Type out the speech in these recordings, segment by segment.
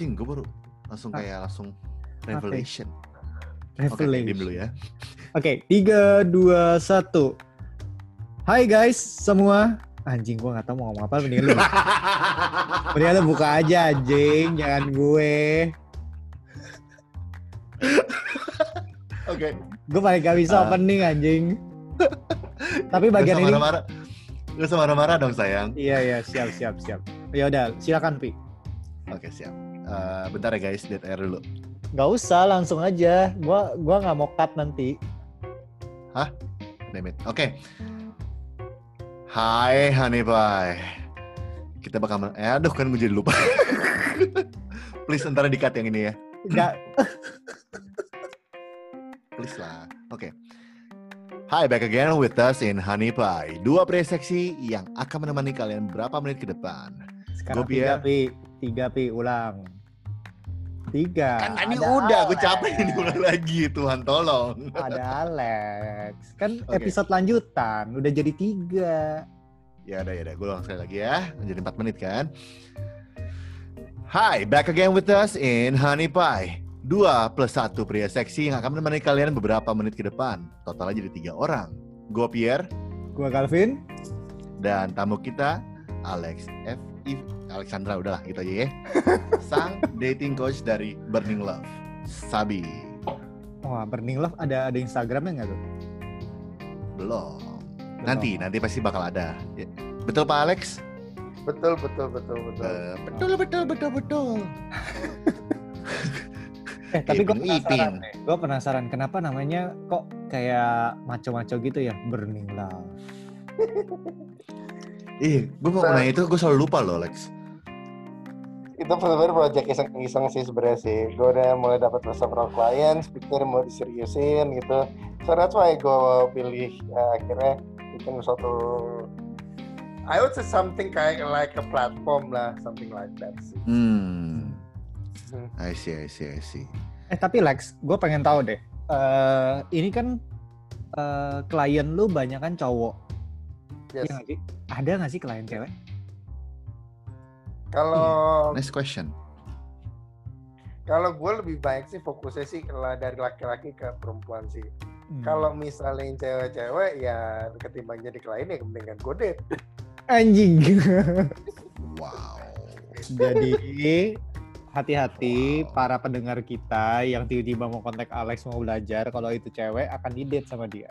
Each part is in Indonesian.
Cing, gue baru langsung Ah. kayak langsung revelation. Oke, Revelation. diem dulu ya. Oke, tiga, dua, satu. Hai guys, semua. Anjing, gua nggak tahu mau ngomong apa. Mendingan lu, mendingan lu buka aja, anjing. Jangan gue. Oke. Gue paling gak bisa Ah. opening, anjing. Tapi bagian ini. marah-marah. Gak usah marah-marah dong sayang. Iya, iya, siap, siap, siap. Ya udah, silakan Pi. Oke siap. Eh, bentar ya guys, dead air dulu. Gak usah, langsung aja. Gua, gua nggak mau cut nanti. Damn it. Oke. Hai Honey Pie. Kita bakal men- eh aduh kan gue jadi lupa. Please ntar di-cut yang ini ya. Gak, Please lah. Oke. Hi, back again with us in Honey Pie. Dua pria seksi yang akan menemani kalian berapa menit ke depan. sekarang Gua tiga Pi. Tiga Pi, ulang. Tiga. Kan tadi Ada udah, gue capek ini ulang lagi, Tuhan tolong. Ada Alex. Kan Oke. episode lanjutan, udah jadi tiga. Ya udah ya udah, gue ulang sekali lagi ya. Jadi 4 menit kan. Hi, back again with us in Honey Pie. Dua plus satu pria seksi yang akan menemani kalian beberapa menit ke depan. Totalnya jadi tiga orang. Gue Pierre Gua Calvin. dan tamu kita Alex F. Alexandra udahlah gitu aja ya. Sang dating coach dari Burning Love. Sabi. Wah, Burning Love ada ada Instagramnya nggak tuh? Belum. Nanti, nanti pasti bakal ada. Ya. Betul Pak Alex? Betul, betul, betul, betul. Eh, betul, betul, betul, betul. Eh, tapi gue penasaran. Gue penasaran kenapa namanya kok kayak maco-maco gitu ya, Burning Love. Ih, gue mau nanya itu gue selalu lupa loh, Lex. Itu benar-benar project iseng-iseng sih sebenarnya sih. Gue udah mulai dapat several clients, pikir mau diseriusin gitu. So that's why gue pilih eh, akhirnya bikin suatu I would say something kayak like a platform lah, something like that sih. Hmm, Hmm. I see, I see, I see. Eh tapi Lex, gue pengen tahu deh. eh ini kan eh klien lu banyak kan cowok. Yes. Iya nggak sih? Ada nggak sih klien cewek? Kalau Next question. kalau gue lebih baik sih fokusnya sih lah dari laki-laki ke perempuan sih. Hmm. Kalau misalnya yang cewek-cewek ya ketimbang jadi klien ya mendingan gue date. anjing. Wow. Jadi hati-hati para pendengar kita yang tiba-tiba mau kontak Alex mau belajar kalau itu cewek akan di date sama dia.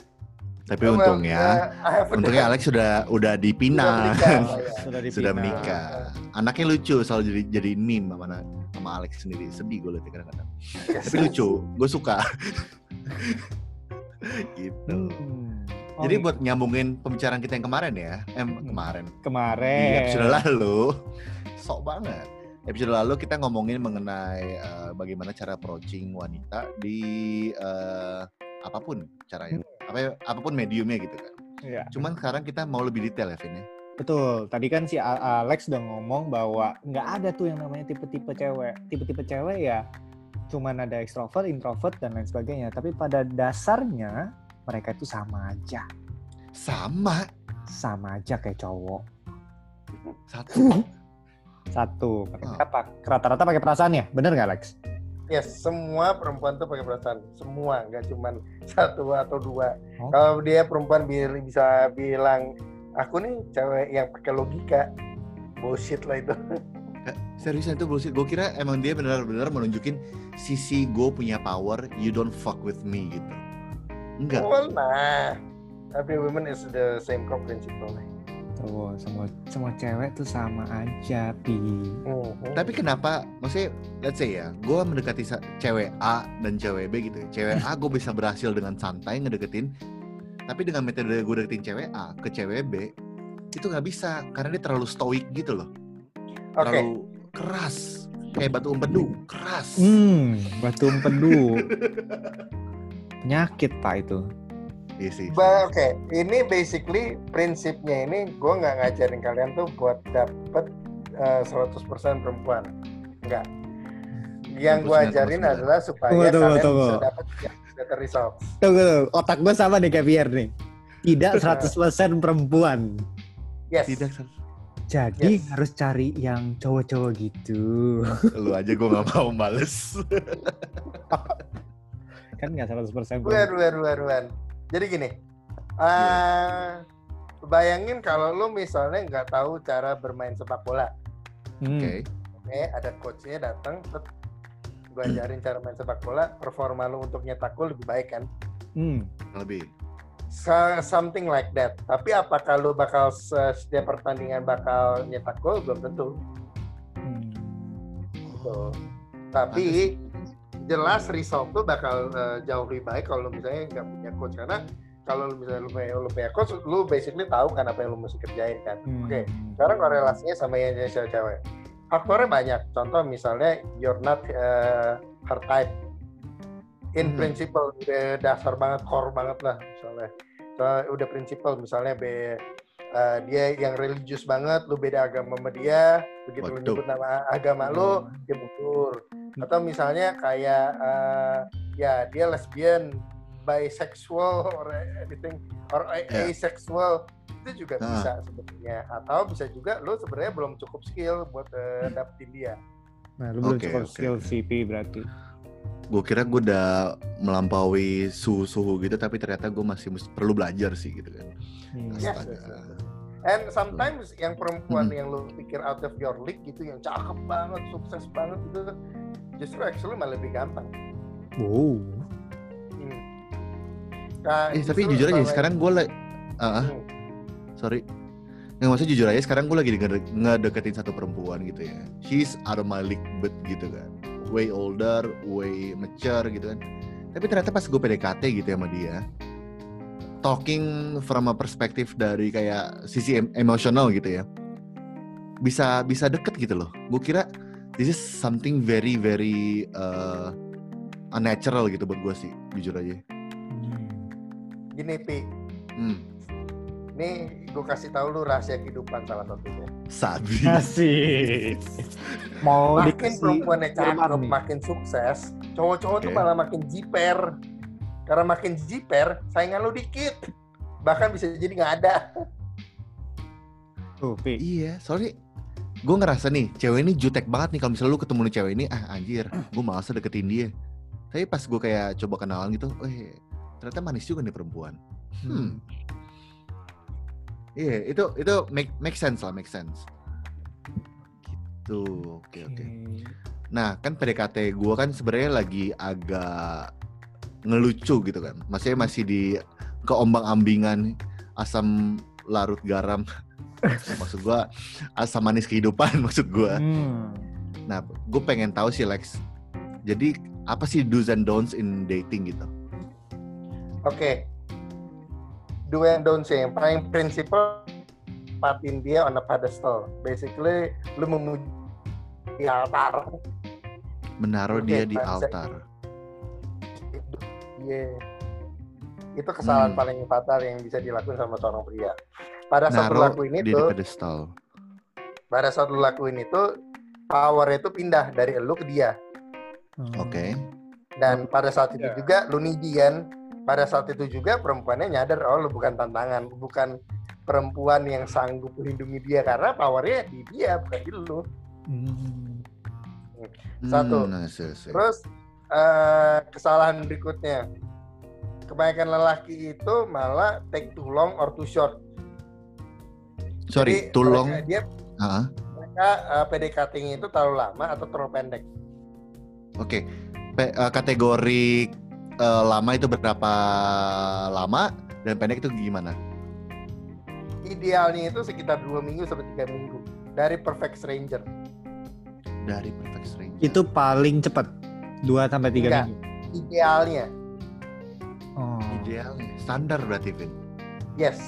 Tapi Well, untungnya, uh, a- untungnya Alex sudah udah Sudah dipinang, menikah, ya. Sudah dipinang. sudah menikah. Anaknya lucu, selalu jadi jadi meme sama sama Alex sendiri. Sedih gue liatnya kadang-kadang. Tapi lucu, gue suka. gitu. Hmm. Oh, Jadi buat nyambungin pembicaraan kita yang kemarin ya, eh kemarin di kemarin episode lalu, sok banget. Episode lalu kita ngomongin mengenai eh, bagaimana cara approaching wanita di eh, apa pun caranya, apa ya, apa pun mediumnya gitu kan. Iya, Cuman sekarang kita mau lebih detail ya, Vin ya. betul. Tadi kan si Alex udah ngomong bahwa nggak ada tuh yang namanya tipe-tipe cewek. Tipe-tipe cewek ya cuman ada extrovert, introvert dan lain sebagainya. Tapi pada dasarnya mereka itu sama aja, Sama sama aja kayak cowok. satu. Satu, mereka pak rata-rata pakai perasaan ya, bener nggak Alex? Yes, semua perempuan tuh pakai perasaan. Semua, nggak cuman satu atau dua. Oh. Kalau dia perempuan bi- bisa bilang, aku nih cewek yang pakai logika, bullshit lah itu. Seriusan itu bullshit. Gue kira emang dia benar-benar menunjukin sisi gue punya power, you don't fuck with me gitu. Enggak. Well, nah, every woman is the same core principle. Tuh, semua semua cewek tuh sama aja, pi. Mhm. Tapi kenapa, maksudnya, let's say ya, gue mendekati cewek A dan cewek B gitu. ya. Cewek A gue bisa berhasil dengan santai ngedeketin, tapi dengan metode gue deketin cewek A ke cewek B, itu nggak bisa karena dia terlalu stoik gitu loh, Oke, terlalu keras, kayak batu empedu, keras. Hmm, batu empedu. Penyakit pak itu. Iya sih. Ba- oke. Ini basically prinsipnya ini gue nggak ngajarin kalian tuh buat dapet eh, 100% perempuan. Enggak. Yang gue 99,9. ajarin adalah supaya Tunggu, tunggu, kalian tunggu. bisa dapet yang better results. Tunggu, tunggu. otak gue sama nih kayak Pierre nih. Tidak 100% perempuan. Yes. Tidak. Sar. Jadi Yes. harus cari yang cowok-cowok gitu. Lu aja gue gak mau males. kan nggak 100% Ruan, ruan, ruan, ruan. Jadi gini, eh bayangin kalau lu misalnya nggak tahu cara bermain sepak bola, Hmm. Oke. oke, ada coachnya datang, gue ajarin cara main sepak bola, performa lu untuk nyetak gol lebih baik kan? Hmm. Lebih. So- something like that. Tapi apakah lu bakal se- setiap pertandingan bakal nyetak gol belum tentu. Hmm. Gitu. Tapi jelas result tuh bakal eh, jauh lebih baik kalau lu misalnya nggak punya coach karena kalau lu misalnya lu punya, lu punya coach, lu basically tahu kan apa yang lu mesti kerjain kan. Hmm. Oke, sekarang korelasinya sama yang jenis cewek. Faktornya banyak. Contoh misalnya you're not uh, her type. In Hmm. principle udah dasar banget, core banget lah misalnya. So, udah principle misalnya be uh, dia yang religius banget, lu beda agama sama dia, begitu lu Waduh. nyebut nama agama lu, dia mundur. Atau misalnya kayak uh, ya dia lesbian, bisexual or anything or Ya. asexual itu juga Ah. bisa sebenarnya atau bisa juga lu sebenarnya belum cukup skill buat uh, dapetin dia Nah, lu belum Oke, cukup oke, skill. VP berarti. Gue kira gue udah melampaui suhu-suhu gitu, tapi ternyata gue masih perlu belajar sih gitu kan. Hmm. Yes, yes, yes. and sometimes yang perempuan Hmm. yang lu pikir out of your league gitu yang cakep banget sukses banget gitu justru actually malah lebih gampang Wow. Hmm. Nah, Eh tapi jujur aja sekarang gue lagi, ah, Hmm. sorry. Yang maksudnya jujur aja sekarang gue lagi ngede- ngedeketin satu perempuan gitu ya. She's out of my league but gitu kan. Way older, way mature gitu kan. Tapi ternyata pas gue PDKT gitu ya sama dia, talking from a perspektif dari kayak sisi em- emosional gitu ya, bisa bisa deket gitu loh. Gue kira this is something very very uh, unnatural gitu buat gue sih, jujur aja. Hmm. gini pi Hmm, nih gue kasih tahu lu rahasia kehidupan salah satunya sabi. Asik. Mau makin perempuannya firman cakep makin sukses cowok-cowok tuh Oke. malah makin jiper karena makin jiper saingan lu dikit bahkan bisa jadi nggak ada Tuh, Pi. Iya, soalnya gue ngerasa nih, cewek ini jutek banget nih kalau misalnya lu ketemu nih cewek ini, ah anjir, gue malas deketin dia. Tapi pas gue kayak coba kenalan gitu, eh ternyata manis juga nih perempuan. Hmm. Iya, itu itu make make sense lah, make sense. Gitu, oke oke. Nah, kan PDKT gue kan sebenarnya lagi agak ngelucu gitu kan. Maksudnya masih di keombang-ambingan asam larut garam. maksud gue asam manis kehidupan maksud gue. Hmm. Nah, gue pengen tahu sih Lex. Jadi apa sih do's and don'ts in dating gitu? Oke. Do and don't say. Yang paling prinsipal patin dia on a pedestal. Basically, lu memuji di altar. Menaruh dia di altar. Iya. Itu kesalahan Hmm. paling fatal yang bisa dilakukan sama seorang pria. Pada saat lu Naruh lakuin itu, pedestal. pada saat lu lakuin itu, power itu pindah dari lu ke dia. Hmm. Oke. Dan pada saat itu Ya. juga lu nidian. Pada saat itu juga perempuannya nyadar, oh lu bukan tantangan, bukan perempuan yang sanggup melindungi dia karena powernya di dia bukan di lu. Hmm. Satu. Hmm, see, see. Terus eh, kesalahan berikutnya, kebanyakan lelaki itu malah take too long or too short. Sorry, Jadi, tulong. mereka- dia Ah, mereka eh, PDKT-nya itu terlalu lama atau terlalu pendek. Oke. Pe- eh, kategori eh, lama itu berapa lama dan pendek itu gimana? Idealnya itu sekitar dua minggu sampai tiga minggu dari perfect stranger. Dari perfect stranger. Itu paling cepat. 2 sampai 3 Enggak. minggu. Idealnya. Idealnya standar berarti Vin. yes.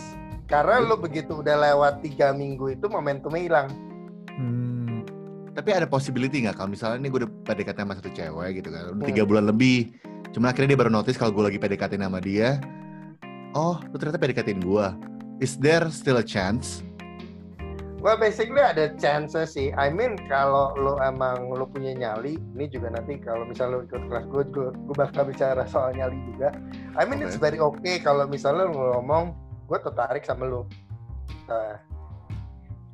Karena lu begitu udah lewat tiga minggu itu momentumnya hilang. Hmm. Tapi ada possibility nggak kalau misalnya ini gue udah PDKT sama satu cewek gitu kan, udah Hmm. tiga bulan lebih. Cuma akhirnya dia baru notice kalau gue lagi PDKT sama dia. Oh, lu ternyata PDKTin gue. Is there still a chance? Well, basically ada chances sih. I mean, kalau lo emang lo punya nyali, ini juga nanti kalau misalnya lo ikut kelas gue, gue, gue bakal bicara soal nyali juga. I mean, it's Oke. very okay kalau misalnya lo ngomong, gue tertarik sama lo. Nah,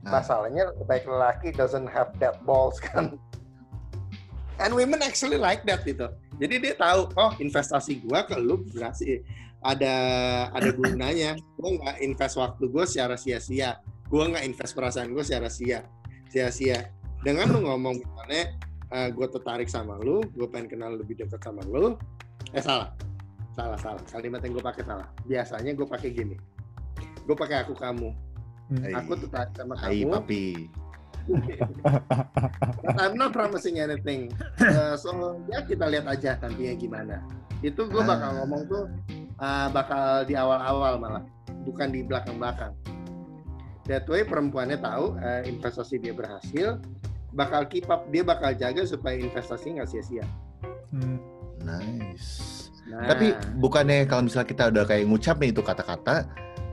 Ah. Masalahnya baik lelaki doesn't have that balls kan. And women actually like that gitu. Jadi dia tahu, oh investasi gua ke lu berhasil ada ada gunanya. Gua nggak invest waktu gua secara sia-sia. Gua nggak invest perasaan gua secara sia sia-sia. Dengan lu ngomong misalnya, eh, gua tertarik sama lu, gua pengen kenal lebih dekat sama lu. Eh salah, salah salah. Kalimat yang gua pakai salah. Biasanya gua pakai gini. Gua pakai aku kamu. Hmm. Hai. Aku tertarik sama Hai kamu. papi. I'm not promising anything. Uh, so ya kita lihat aja nantinya gimana. Itu gue bakal Ah. ngomong tuh uh, bakal di awal-awal malah, bukan di belakang-belakang. That way perempuannya tahu uh, investasi dia berhasil, bakal keep up, dia bakal jaga supaya investasi nggak sia-sia. Hmm. Nice. Nah, Tapi bukannya kalau misalnya kita udah kayak ngucap nih itu kata-kata,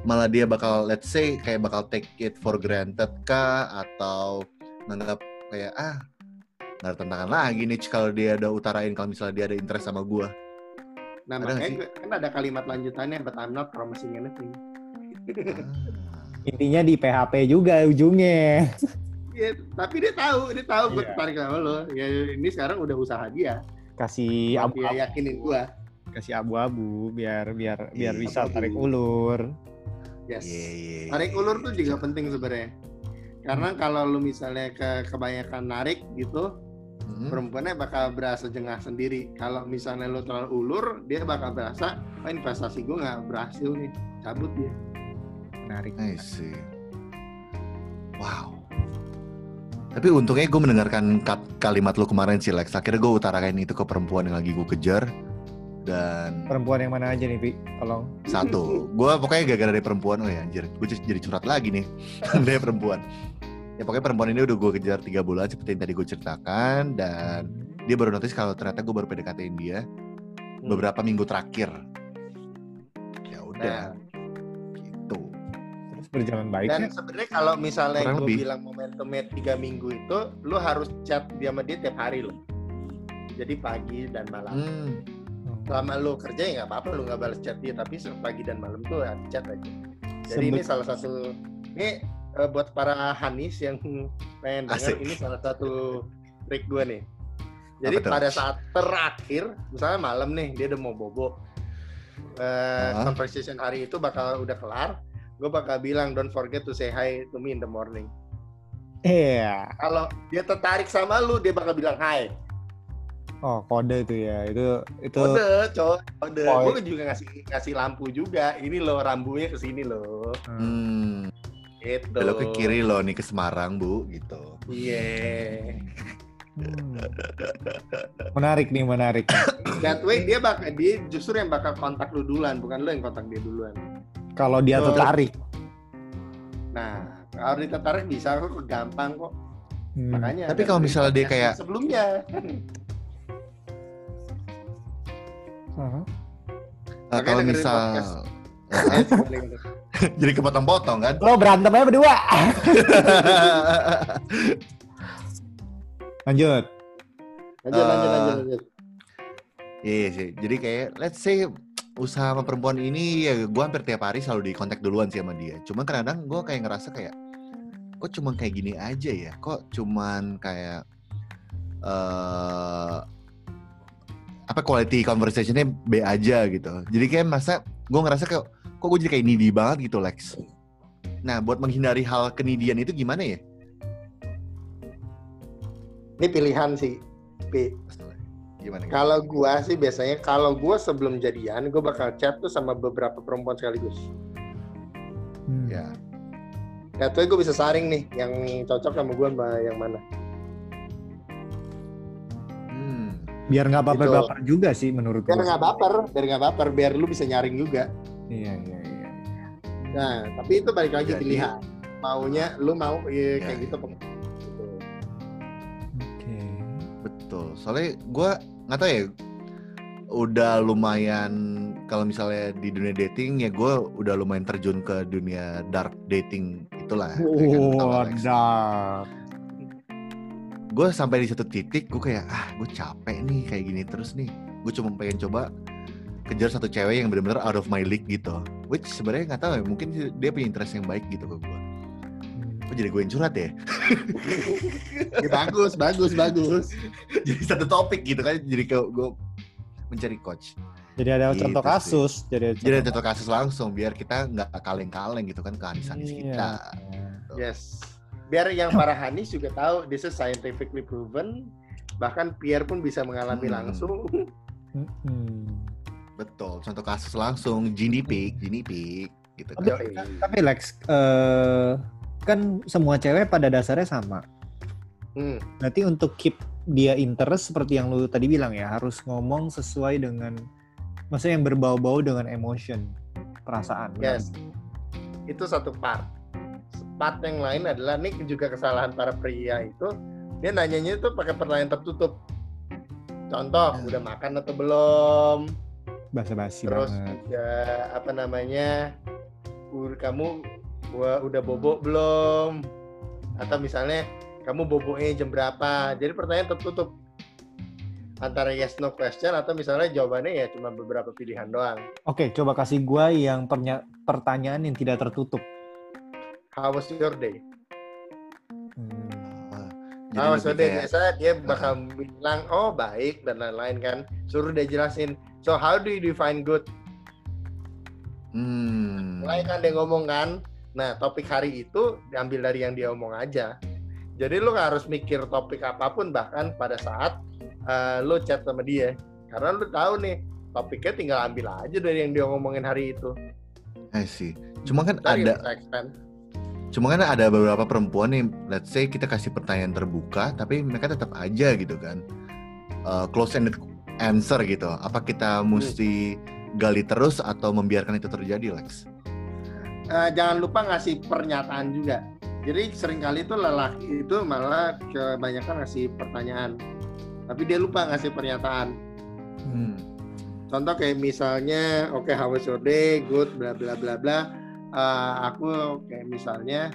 malah dia bakal let's say kayak bakal take it for granted kah atau nganggap kayak ah nggak ada tantangan lagi nih kalau dia udah utarain kalau misalnya dia ada interest sama gua. nah ada makanya sih? gue- kan ada kalimat lanjutannya, but I'm not promising anything. Ah. Intinya di PHP juga ujungnya. Iya, tapi dia tahu, dia tahu gue Iya. tertarik sama lo. Ya ini sekarang udah usaha dia, Kasih abu, dia yakinin gue. kasih abu-abu biar biar biar Iya, bisa abu-abu. tarik ulur. Yes. Iya, iya, iya. Tarik ulur tuh juga penting sebenarnya. Karena kalau lu misalnya ke kebanyakan narik gitu, Hmm. perempuannya bakal berasa jengah sendiri. Kalau misalnya lu terlalu ulur, dia bakal berasa, oh investasi gue nggak berhasil nih, cabut dia. Menarik. I see. Wow. Tapi untungnya gue mendengarkan kat- kalimat lu kemarin sih Lex. Akhirnya gue utarakan itu ke perempuan yang lagi gue kejar. Dan Perempuan yang mana aja nih, Pi? Tolong. satu, gue pokoknya gara-gara dari perempuan, oh ya anjir, gue jadi curhat lagi nih dari perempuan. Ya pokoknya perempuan ini udah gue kejar tiga bulan seperti yang tadi gue ceritakan dan dia baru notice kalau ternyata gue baru PDKT-in dia beberapa minggu terakhir. Ya udah, gitu. Berjalan baik Dan ya? sebenarnya kalau misalnya Kurang gue bilang momentumnya tiga minggu itu, lu harus chat dia sama dia tiap hari loh. Jadi pagi dan malam. Hmm, Selama lu kerja ya nggak apa-apa lu nggak balas chat dia, tapi pagi dan malam tuh ya chat aja. Jadi ini Sebut- salah satu ini eh, buat para Hanis yang pengen denger Asik. ini salah satu trik gue nih. Jadi Apa pada saat terakhir, misalnya malam nih dia udah mau bobo, eh, Ah. conversation hari itu bakal udah kelar, gue bakal bilang don't forget to say hi to me in the morning. Iya. Kalau dia tertarik sama lu, dia bakal bilang hi. Oh, kode itu ya. Itu itu Kode, cowok, kode. Oh, Gue juga ngasih ngasih lampu juga. Ini loh rambunya ke sini loh. hmm. hmm. Gitu. Belok ke kiri loh nih ke Semarang bu, gitu. Iya. Hmm. Menarik nih, menarik. That way dia bakal dia justru yang bakal kontak lu duluan, bukan lu yang kontak dia duluan. Kalau dia Oh. tertarik. Nah, kalau dia tertarik bisa kok gampang kok. Hmm. Makanya. Tapi kalau misalnya dia kayak- sebelumnya. Eh, Makanya kalau misal jadi kepotong-potong kan? Lo berantem aja berdua. Lanjut. Lanjut, lanjut, Eh, lanjut, lanjut. Iya sih. Jadi kayak let's say usaha sama perempuan ini ya gue hampir tiap hari selalu di kontak duluan sih sama dia. Cuman kadang-kadang gue kayak ngerasa kayak kok cuma kayak gini aja ya? Kok cuman kayak eh apa quality conversationnya B aja gitu. Jadi kayak masa gue ngerasa kayak kok gue jadi kayak needy banget gitu Lex. Nah buat menghindari hal kenidian itu gimana ya? Ini pilihan sih. Gimana? Kalau gua sih biasanya kalau gua sebelum jadian, gua bakal chat tuh sama beberapa perempuan sekaligus. Hmm. Ya. Ya tuh gue bisa saring nih yang cocok sama gua sama yang mana. Hmm. Biar nggak Gitu. baper-baper juga sih menurut Biar gue. nggak baper, biar nggak baper, biar lu bisa nyaring juga. Iya, iya, iya. Nah, tapi itu balik lagi Jadi- pilihan. Maunya lu mau iya, Ya, kayak ya. gitu pokoknya. Gitu. Oke. Betul. Soalnya gue nggak tahu ya. Udah lumayan kalau misalnya di dunia dating ya gue udah lumayan terjun ke dunia dark dating itulah. ya kan. Gue sampai di satu titik gue kayak ah gue capek nih kayak gini terus nih. Gue cuma pengen coba kejar satu cewek yang benar-benar out of my league gitu. Which sebenarnya nggak tahu ya mungkin dia punya interest yang baik gitu ke gue. Oh jadi gue yang curhat ya? Ya, bagus, bagus, bagus. jadi satu topik gitu kan. Jadi ke gue mencari coach. Jadi ada Gitu contoh sih. kasus. Jadi ada Jadi ada contoh kasus langsung biar kita nggak kaleng-kaleng gitu kan ke Hanis-Hanis Iya. kita. Yes. Biar yang para Hanis juga tahu this is scientifically proven. Bahkan Pierre pun bisa mengalami Hmm. langsung. Mm-mm. Betul, contoh kasus langsung Gini Pig, Gini Pig gitu Tapi, kan. tapi Lex, eh, kan semua cewek pada dasarnya sama. Hmm. Berarti untuk keep dia interest seperti yang lu tadi bilang ya, harus ngomong sesuai dengan maksudnya yang berbau-bau dengan emotion, perasaan. Yes. Itu satu part. Part yang lain adalah ini juga kesalahan para pria itu dia nanyanya itu pakai pertanyaan tertutup. Contoh, Hmm. udah makan atau belum? Basa-basi Terus banget. ya apa namanya? "U- Kamu gua udah bobok belum? Atau misalnya kamu boboknya jam berapa? Jadi pertanyaan tertutup antara yes no question atau misalnya jawabannya ya cuma beberapa pilihan doang. Oke, coba kasih gua yang pertanyaan yang tidak tertutup. How was your day? Hmm. Jadi was your day? kayak, Biasa dia bakal bilang oh baik dan lain-lain kan. Suruh dia jelasin. So how do you define good? hmm, Mulai kan dia ngomong kan. Nah topik hari itu diambil dari yang dia omong aja. Jadi lu nggak harus mikir topik apa pun bahkan pada saat eh, lu chat sama dia. Karena lu tahu nih topiknya tinggal ambil aja dari yang dia ngomongin hari itu. I see. Cuma kan ada, cuma kan ada beberapa perempuan nih, let's say kita kasih pertanyaan terbuka, tapi mereka tetap aja gitu kan, uh, close ended answer gitu. Apa kita mesti gali terus atau membiarkan itu terjadi, Lex? Eh, jangan lupa ngasih pernyataan juga. Jadi sering kali itu lelaki itu malah kebanyakan ngasih pertanyaan, tapi dia lupa ngasih pernyataan. Hmm. Contoh kayak misalnya, oke how was your day, good, bla bla bla bla. Eh, aku kayak misalnya,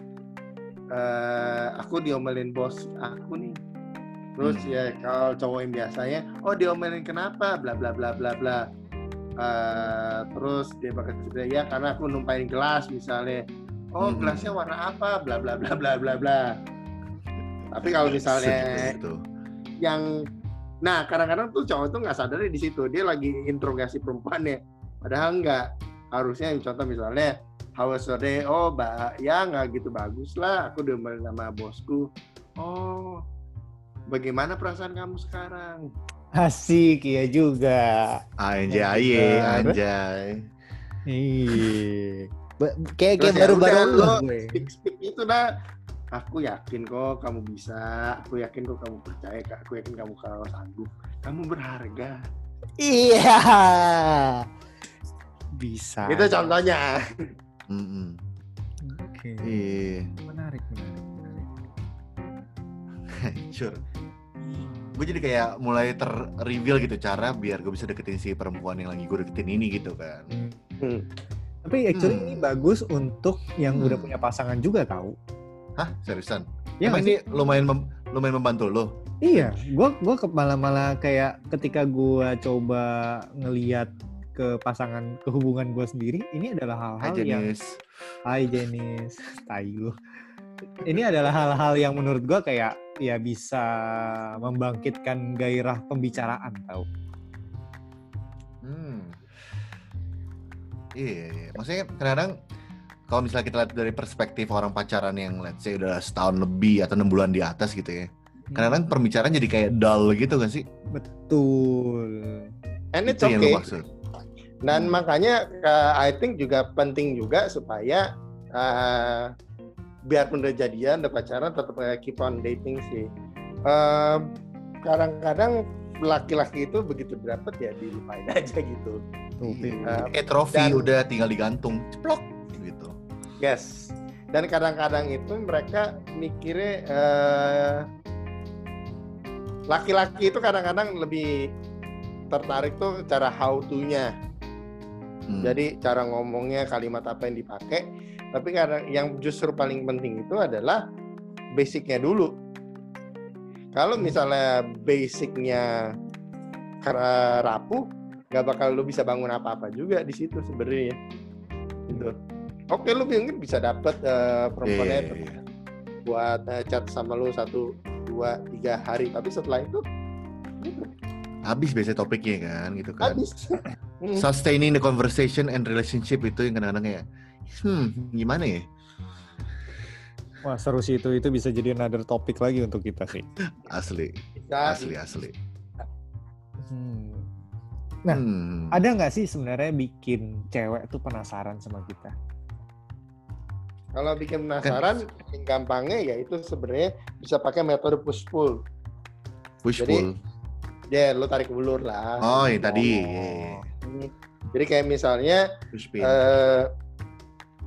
eh, aku diomelin bos aku nih. Terus Hmm. ya kalau cowok yang biasanya, oh diomelin kenapa, bla bla bla bla bla. Eh, terus dia bakal cerita ya karena aku numpain gelas misalnya. Oh Hmm. gelasnya warna apa, bla bla bla bla bla bla. Tapi kalau misalnya Segitu. yang nah kadang-kadang tuh cowok tuh nggak sadar di situ dia lagi interogasi perempuannya padahal nggak harusnya yang contoh misalnya how was your day oh ba ya nggak gitu bagus lah aku diomelin sama bosku oh bagaimana perasaan kamu sekarang Asik, iya juga. Anjay, anjay. Iya. Ba- Kayak Terus kayak ya baru-baru lu lo gue. speak speak itu dah aku yakin kok kamu bisa aku yakin kok kamu percaya Kak. aku yakin kamu kalau sanggup kamu berharga Iya. Bisa. itu contohnya Mm-mm. Oke. Iya. Menarik, menarik, menarik. Hancur. Gue jadi kayak mulai ter-reveal gitu cara biar gue bisa deketin si perempuan yang lagi gue deketin ini gitu kan. Hmm. Tapi actually Hmm. ini bagus untuk yang Hmm. udah punya pasangan juga tahu. Hah? Seriusan? Ya Emang ini lumayan mem- lumayan membantu lo? Iya, gua gua ke malah malah kayak ketika gua coba ngeliat ke pasangan ke hubungan gua sendiri, ini adalah hal-hal yang Jenis. Hai Jenis, tai lu. Ini adalah hal-hal yang menurut gua kayak ya bisa membangkitkan gairah pembicaraan tahu. Hmm. Iya, iya. Maksudnya kadang-kadang kalau misalnya kita lihat dari perspektif orang pacaran yang let's say udah setahun lebih atau enam bulan di atas gitu ya. Kadang-kadang pembicaraan jadi kayak dull gitu kan sih? Betul. and it's Itu yang lo okay maksud. Dan Hmm. makanya uh, I think juga penting juga supaya uh, biarpun udah jadian, udah pacaran, tetap uh, keep on dating sih. Uh, kadang-kadang laki-laki itu begitu dapat ya dilupain aja gitu. Uh, Kayak trofi dan- udah tinggal digantung, ceplok gitu. yes. Dan kadang-kadang itu mereka mikirnya uh, laki-laki itu kadang-kadang lebih tertarik tuh cara how to-nya. Hmm. Jadi cara ngomongnya kalimat apa yang dipakai. Tapi kadang yang justru paling penting itu adalah basicnya dulu. Kalau misalnya basicnya karena rapuh, nggak bakal lu bisa bangun apa-apa juga di situ sebenarnya. Gitu. Oke, lu mungkin bisa dapet eh, Iya, perempuannya iya, iya. buat eh, chat sama lu satu dua tiga hari tapi setelah itu Habis biasanya topiknya kan gitu kan. habis Hmm. Sustaining the conversation and relationship itu yang kadang-kadang kayak hmm gimana ya? Wah seru sih itu, itu bisa jadi another topik lagi untuk kita sih. Asli, asli, asli. Hmm. Nah, Hmm. Ada nggak sih sebenarnya bikin cewek tuh penasaran sama kita? kalau bikin penasaran yang gampangnya ya itu sebenarnya bisa pakai metode push pull push jadi- pull. ya lu tarik ulur lah Oh, yang tadi. Oh. Iya, iya. Hmm. jadi kayak misalnya Push pin. eh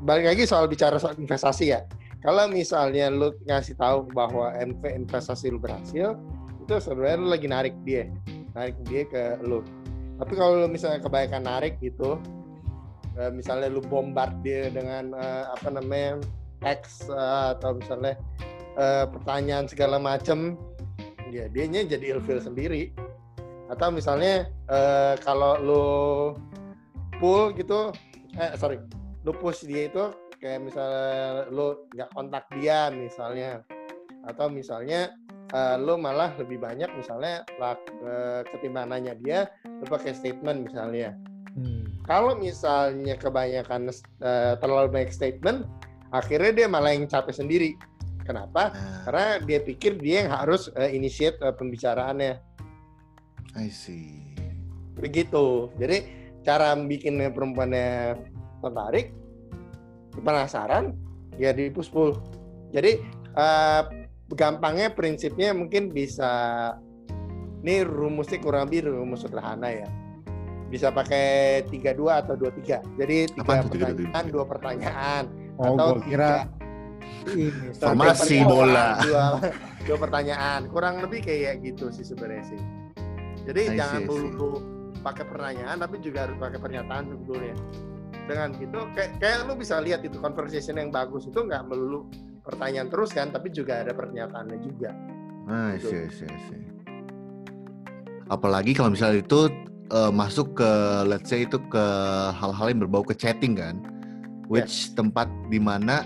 balik lagi soal bicara soal investasi ya. Kalau misalnya lu ngasih tahu bahwa MV investasi lu berhasil, itu sebenarnya lu lagi narik dia, narik dia ke lu. Tapi kalau lu misalnya kebanyakan narik gitu, eh, misalnya lu bombard dia dengan eh, apa namanya X eh, atau misalnya pertanyaan segala macem, ya dianya jadi ilfil sendiri. Atau misalnya kalau lu pull gitu, eh sorry, lu push dia itu kayak misalnya lu nggak kontak dia misalnya. Atau misalnya eh, lu malah lebih banyak misalnya lak, eh, ketimbang nanya dia lu pakai statement misalnya. Hmm. kalau misalnya kebanyakan eh, terlalu banyak statement akhirnya dia malah yang capek sendiri. Kenapa? Nah, karena dia pikir dia yang harus eh, initiate eh, pembicaraannya. I see. begitu. Jadi cara bikin perempuannya tertarik penasaran ya di push pull jadi eh, gampangnya prinsipnya mungkin bisa ini rumusnya kurang lebih rumus sederhana ya. Bisa pakai 32 atau 23 jadi tiga Apaan tuh 32? pertanyaan dua pertanyaan. Oh, atau kira tiga- ini Formasi Satu bola. dua, dua pertanyaan. Kurang lebih kayak gitu sih sebenarnya sih. Jadi I jangan see. melulu pakai pertanyaan tapi juga harus pakai pernyataan sebetulnya dengan gitu kayak, kayak lu bisa lihat itu conversation yang bagus itu nggak melulu pertanyaan terus kan tapi juga ada pernyataannya juga see, I see, I see. Apalagi kalau misalnya itu eh, masuk ke let's say itu ke hal-hal yang berbau ke chatting kan. Which tempat di mana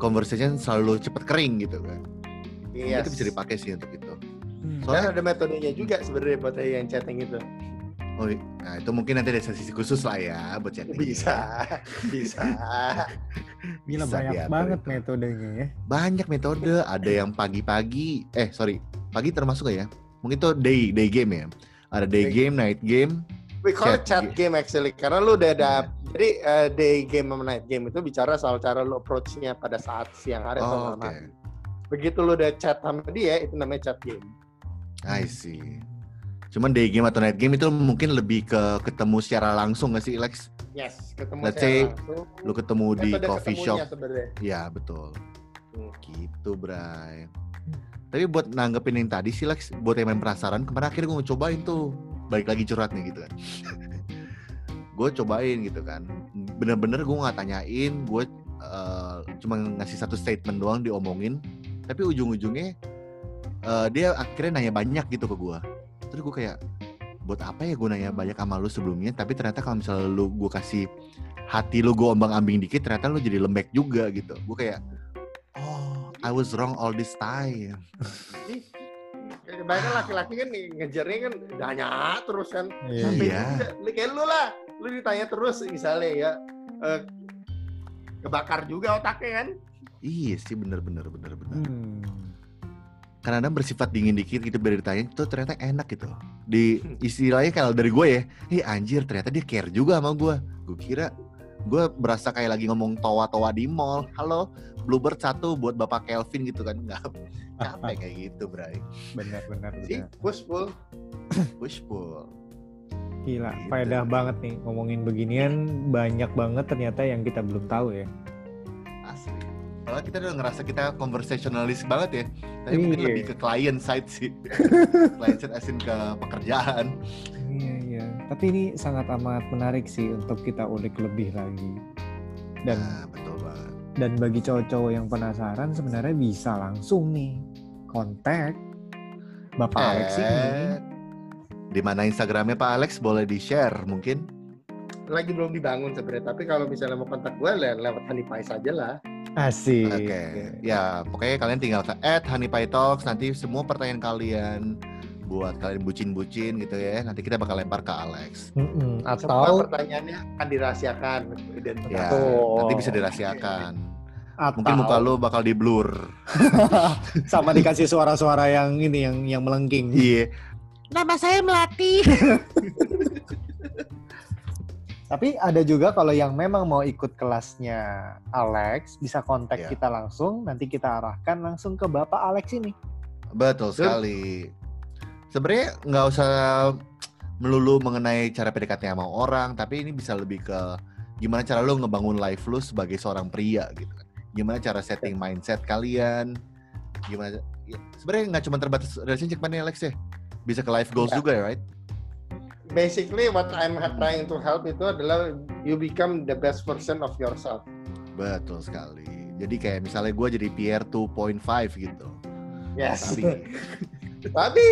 conversation selalu cepat kering gitu kan. Yes. Itu bisa dipakai sih untuk itu. Hmm. dan Soalnya ada metodenya juga sebenarnya buat yang chatting itu oh, nah itu mungkin nanti ada sesi khusus lah ya buat chatting. bisa bisa Gila Bisa banyak diatur banget itu. metodenya ya. Banyak metode, ada yang pagi-pagi, eh sorry, pagi termasuk gak ya? Mungkin itu day day game ya. Ada day Day game, night game. We call it Chat chat game actually karena lu udah ada Iya. jadi eh, day game sama night game itu bicara soal cara lu approach-nya pada saat siang hari atau Oh, malam hari. Begitu lu udah chat sama dia itu namanya chat game. I see. Cuman day game atau night game itu mungkin lebih ke ketemu secara langsung gak sih Lex? Yes, ketemu Let's secara say langsung. Lu ketemu di Metode coffee shop. ketemunya sebenarnya. Ya betul. Hmm. Gitu Bray. Tapi buat nanggepin yang tadi sih Lex, buat yang main penasaran, kemarin akhirnya gue cobain tuh. Balik lagi curhat nih gitu kan. gue cobain gitu kan. Bener-bener gue nggak tanyain, gue eh, cuma ngasih satu statement doang diomongin. Tapi ujung-ujungnya eh, dia akhirnya nanya banyak gitu ke gue. Terus gue kayak, buat apa ya gue nanya banyak sama lu sebelumnya? Tapi ternyata kalau misalnya lu gue kasih hati lu gue ombang-ambing dikit, ternyata lu jadi lembek juga gitu. Gue kayak, oh I was wrong all this time. Kebanyakan laki-laki kan ngejarnya kan nanya terus kan. Iya. Sampai Iya. juga, lu kayak lu lah, lu ditanya terus misalnya ya eh, kebakar juga otaknya kan. Iya sih bener-bener bener-bener. Hmm. Kadang-kadang bersifat dingin dikit gitu biar ditanya itu ternyata enak gitu. Di istilahnya kalau dari gue ya, eh anjir ternyata dia care juga sama gue. Gue kira gue berasa kayak lagi ngomong towa-towa di mall. Halo, Bluebird satu buat Bapak Kelvin gitu kan. Nggak capek kayak gitu, Bray. Benar benar Si benar. push pull. Push pull. Gila, Gitu. faedah banget nih ngomongin beginian banyak banget ternyata yang kita belum tahu ya. Kita udah ngerasa kita conversationalist banget ya. Tapi mungkin Iya. lebih ke client side sih. client side asin ke pekerjaan. Iya iya. Tapi ini sangat amat menarik sih untuk kita ulik lebih lagi. Dan Nah, betul banget. dan bagi cowok-cowok yang penasaran sebenarnya bisa langsung nih kontak Bapak Alex ini. Eh, Di mana Instagramnya Pak Alex boleh di share mungkin? Lagi belum dibangun sebenarnya, tapi kalau misalnya mau kontak gue le- lewat Honey Pies aja lah. Asik. Oke, ya pokoknya kalian tinggal ke add Honey Pie Talks nanti semua pertanyaan kalian buat kalian bucin-bucin gitu ya. Nanti kita bakal lempar ke Alex. Mm-mm. Semua Atau pertanyaannya akan dirahasiakan identitas. Ya, Betul. nanti bisa dirahasiakan. atau Mungkin muka lo bakal di blur. sama dikasih suara-suara yang ini yang yang melengking. Iya. Nama saya Melati. Tapi ada juga kalau yang memang mau ikut kelasnya Alex bisa kontak Ya. kita langsung, nanti kita arahkan langsung ke Bapak Alex ini. Betul sekali. Sebenarnya nggak usah melulu mengenai cara PDKT sama orang, tapi ini bisa lebih ke gimana cara lo ngebangun life lo sebagai seorang pria gitu kan. Gimana cara setting mindset kalian, gimana ya, sebenarnya nggak cuma terbatas relationship mana Alex ya. Bisa ke life goals Ya. juga ya, right? Basically what I'm trying to help itu adalah you become the best version of yourself. Betul sekali. Jadi kayak misalnya gue jadi Pierre 2.5 gitu. Yes. Tapi Tapi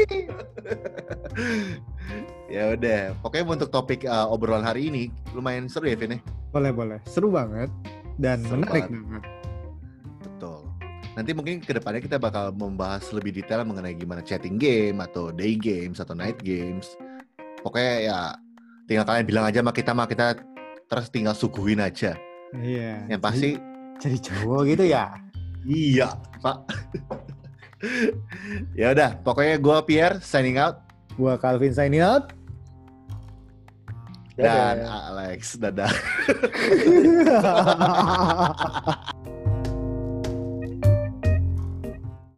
ya udah, pokoknya untuk topik uh, obrolan hari ini lumayan seru ya Vin ya? Boleh boleh, seru banget dan Seru menarik banget. banget. Betul. Nanti mungkin ke depannya kita bakal membahas lebih detail mengenai gimana chatting game atau day games atau night games. Pokoknya ya tinggal kalian bilang aja sama kita mah kita terus tinggal suguhin aja. Iya. Yang pasti jadi cowok gitu ya. iya, Pak. ya udah, pokoknya gua Pierre signing out Gua Calvin signing out. dan Alex dadah.